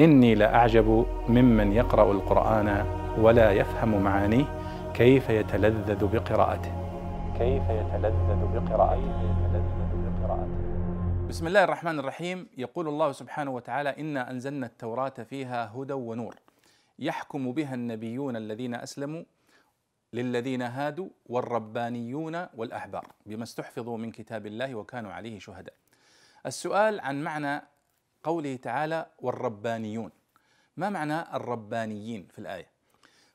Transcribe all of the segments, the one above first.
إني لأعجب ممن يقرأ القرآن ولا يفهم معانيه كيف يتلذذ بقراءته. كيف يتلذذ بقراءته. بسم الله الرحمن الرحيم. يقول الله سبحانه وتعالى إنا أنزلنا التوراة فيها هدى ونور. يحكم بها النبيون الذين أسلموا للذين هادوا والربانيون والأحبار بما استحفظوا من كتاب الله وكانوا عليه شهداء. السؤال عن معنى قوله تعالى والربانيون. ما معنى الربانيين في الآية؟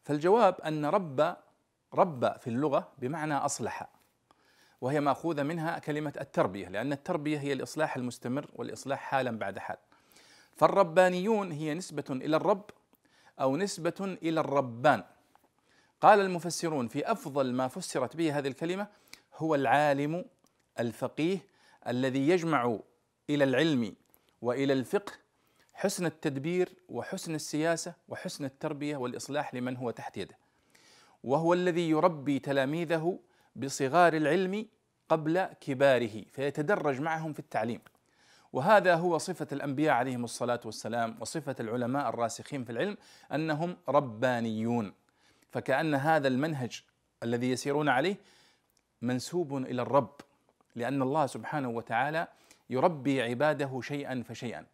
فالجواب أن رب رب في اللغة بمعنى أصلح وهي مأخوذة منها كلمة التربية لأن التربية هي الإصلاح المستمر والإصلاح حالا بعد حال. فالربانيون هي نسبة إلى الرب أو نسبة إلى الربان. قال المفسرون في أفضل ما فسرت به هذه الكلمة هو العالم الفقيه الذي يجمع إلى العلم وإلى الفقه حسن التدبير وحسن السياسة وحسن التربية والإصلاح لمن هو تحت يده. وهو الذي يربي تلاميذه بصغار العلم قبل كباره فيتدرج معهم في التعليم. وهذا هو صفة الأنبياء عليهم الصلاة والسلام وصفة العلماء الراسخين في العلم أنهم ربانيون. فكأن هذا المنهج الذي يسيرون عليه منسوب إلى الرب لأن الله سبحانه وتعالى يربي عباده شيئا فشيئا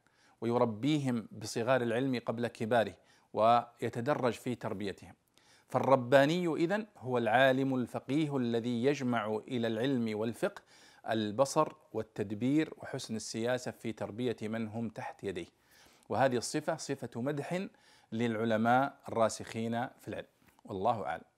ويربيهم بصغار العلم قبل كباره ويتدرج في تربيتهم. فالرباني إذن هو العالم الفقيه الذي يجمع إلى العلم والفقه البصر والتدبير وحسن السياسة في تربية من هم تحت يديه. وهذه الصفة صفة مدح للعلماء الراسخين في العلم. والله أعلم.